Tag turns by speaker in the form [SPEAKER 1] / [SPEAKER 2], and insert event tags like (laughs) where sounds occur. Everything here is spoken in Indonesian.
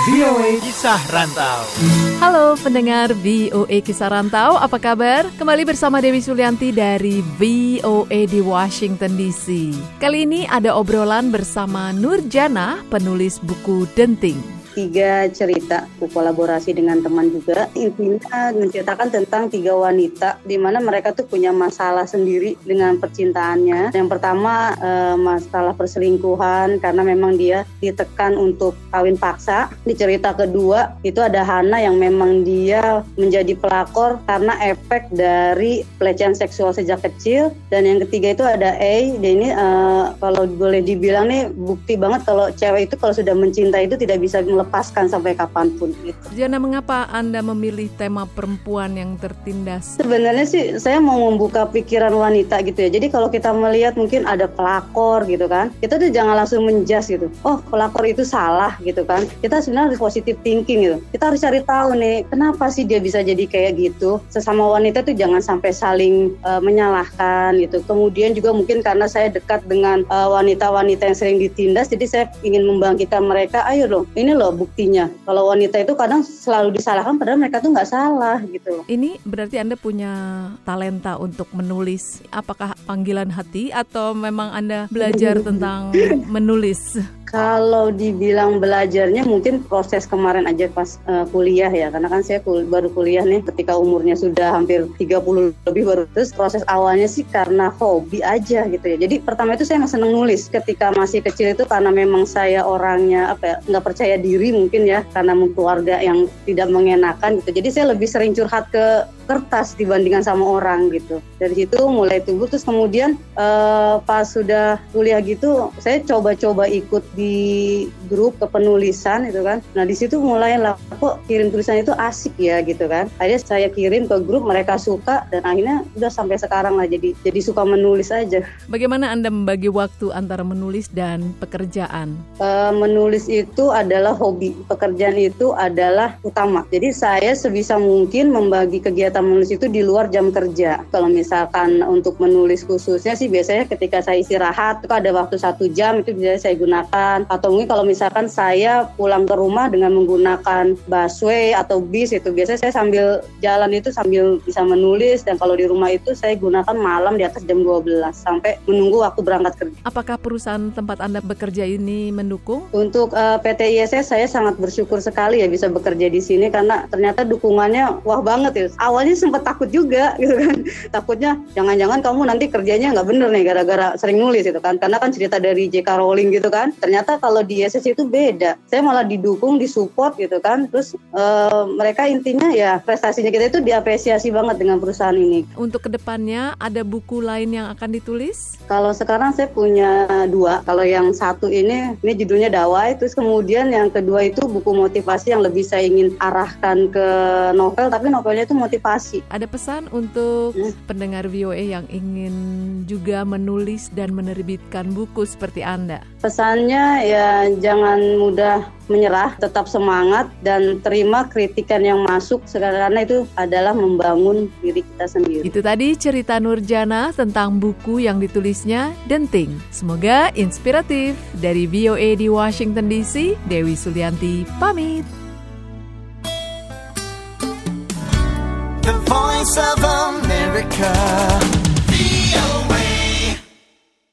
[SPEAKER 1] VOA Kisah Rantau.
[SPEAKER 2] Halo pendengar VOA Kisah Rantau, apa kabar? Kembali bersama Dewi Sulianti dari VOA di Washington DC. Kali ini ada obrolan bersama Nurjana, penulis buku Denting
[SPEAKER 3] tiga cerita kolaborasi dengan teman juga. Intinya menceritakan tentang tiga wanita di mana mereka tuh punya masalah sendiri dengan percintaannya. Yang pertama eh, masalah perselingkuhan karena memang dia ditekan untuk kawin paksa. Di cerita kedua itu ada Hana yang memang dia menjadi pelakor karena efek dari pelecehan seksual sejak kecil. Dan yang ketiga itu ada A dan ini eh, kalau boleh dibilang nih bukti banget kalau cewek itu kalau sudah mencintai itu tidak bisa melepaskan sampai kapan pun gitu.
[SPEAKER 2] Jana, mengapa Anda memilih tema perempuan yang tertindas?
[SPEAKER 3] Sebenarnya sih saya mau membuka pikiran wanita gitu ya. Jadi kalau kita melihat mungkin ada pelakor gitu kan, kita tuh jangan langsung menjas gitu. Oh pelakor itu salah gitu kan. Kita sebenarnya harus positive thinking gitu. Kita harus cari tahu nih kenapa sih dia bisa jadi kayak gitu. Sesama wanita tuh jangan sampai saling uh, menyalahkan gitu. Kemudian juga mungkin karena saya dekat dengan eh, wanita-wanita uh, yang sering ditindas, jadi saya ingin membangkitkan mereka. Ayo loh, ini loh buktinya. Kalau wanita itu kadang selalu disalahkan padahal mereka tuh nggak salah gitu.
[SPEAKER 2] Ini berarti Anda punya talenta untuk menulis. Apakah panggilan hati atau memang Anda belajar (laughs) tentang menulis?
[SPEAKER 3] Kalau dibilang belajarnya mungkin proses kemarin aja pas uh, kuliah ya karena kan saya kul baru kuliah nih ketika umurnya sudah hampir 30 lebih baru terus proses awalnya sih karena hobi aja gitu ya. Jadi pertama itu saya nggak seneng nulis ketika masih kecil itu karena memang saya orangnya apa ya nggak percaya diri mungkin ya karena keluarga yang tidak mengenakan gitu. Jadi saya lebih sering curhat ke kertas dibandingkan sama orang gitu. Dari situ mulai tumbuh terus kemudian uh, pas sudah kuliah gitu saya coba-coba ikut di grup kepenulisan itu kan. Nah di situ mulai lah kok kirim tulisan itu asik ya gitu kan. Akhirnya saya kirim ke grup mereka suka dan akhirnya udah sampai sekarang lah jadi jadi suka menulis aja.
[SPEAKER 2] Bagaimana anda membagi waktu antara menulis dan pekerjaan?
[SPEAKER 3] Uh, menulis itu adalah hobi, pekerjaan itu adalah utama. Jadi saya sebisa mungkin membagi kegiatan kegiatan menulis itu di luar jam kerja. Kalau misalkan untuk menulis khususnya sih biasanya ketika saya istirahat itu ada waktu satu jam itu biasanya saya gunakan. Atau mungkin kalau misalkan saya pulang ke rumah dengan menggunakan busway atau bis itu biasanya saya sambil jalan itu sambil bisa menulis dan kalau di rumah itu saya gunakan malam di atas jam 12 sampai menunggu waktu berangkat kerja.
[SPEAKER 2] Apakah perusahaan tempat Anda bekerja ini mendukung?
[SPEAKER 3] Untuk uh, PT ISS saya sangat bersyukur sekali ya bisa bekerja di sini karena ternyata dukungannya wah banget ya. Awalnya awalnya sempat takut juga gitu kan. Takutnya jangan-jangan kamu nanti kerjanya nggak bener nih gara-gara sering nulis gitu kan. Karena kan cerita dari J.K. Rowling gitu kan ternyata kalau di SS itu beda. Saya malah didukung disupport gitu kan. Terus uh, mereka intinya ya prestasinya kita itu diapresiasi banget dengan perusahaan ini.
[SPEAKER 2] Untuk ke depannya ada buku lain yang akan ditulis?
[SPEAKER 3] Kalau sekarang saya punya dua. Kalau yang satu ini ini judulnya Dawai. Terus kemudian yang kedua itu buku motivasi yang lebih saya ingin arahkan ke novel. Tapi novelnya itu motivasi motivasi.
[SPEAKER 2] Ada pesan untuk hmm. pendengar VOA yang ingin juga menulis dan menerbitkan buku seperti Anda?
[SPEAKER 3] Pesannya ya jangan mudah menyerah, tetap semangat dan terima kritikan yang masuk karena itu adalah membangun diri kita sendiri.
[SPEAKER 2] Itu tadi cerita Nurjana tentang buku yang ditulisnya Denting. Semoga inspiratif. Dari VOA di Washington DC, Dewi Sulianti pamit.
[SPEAKER 1] Of America.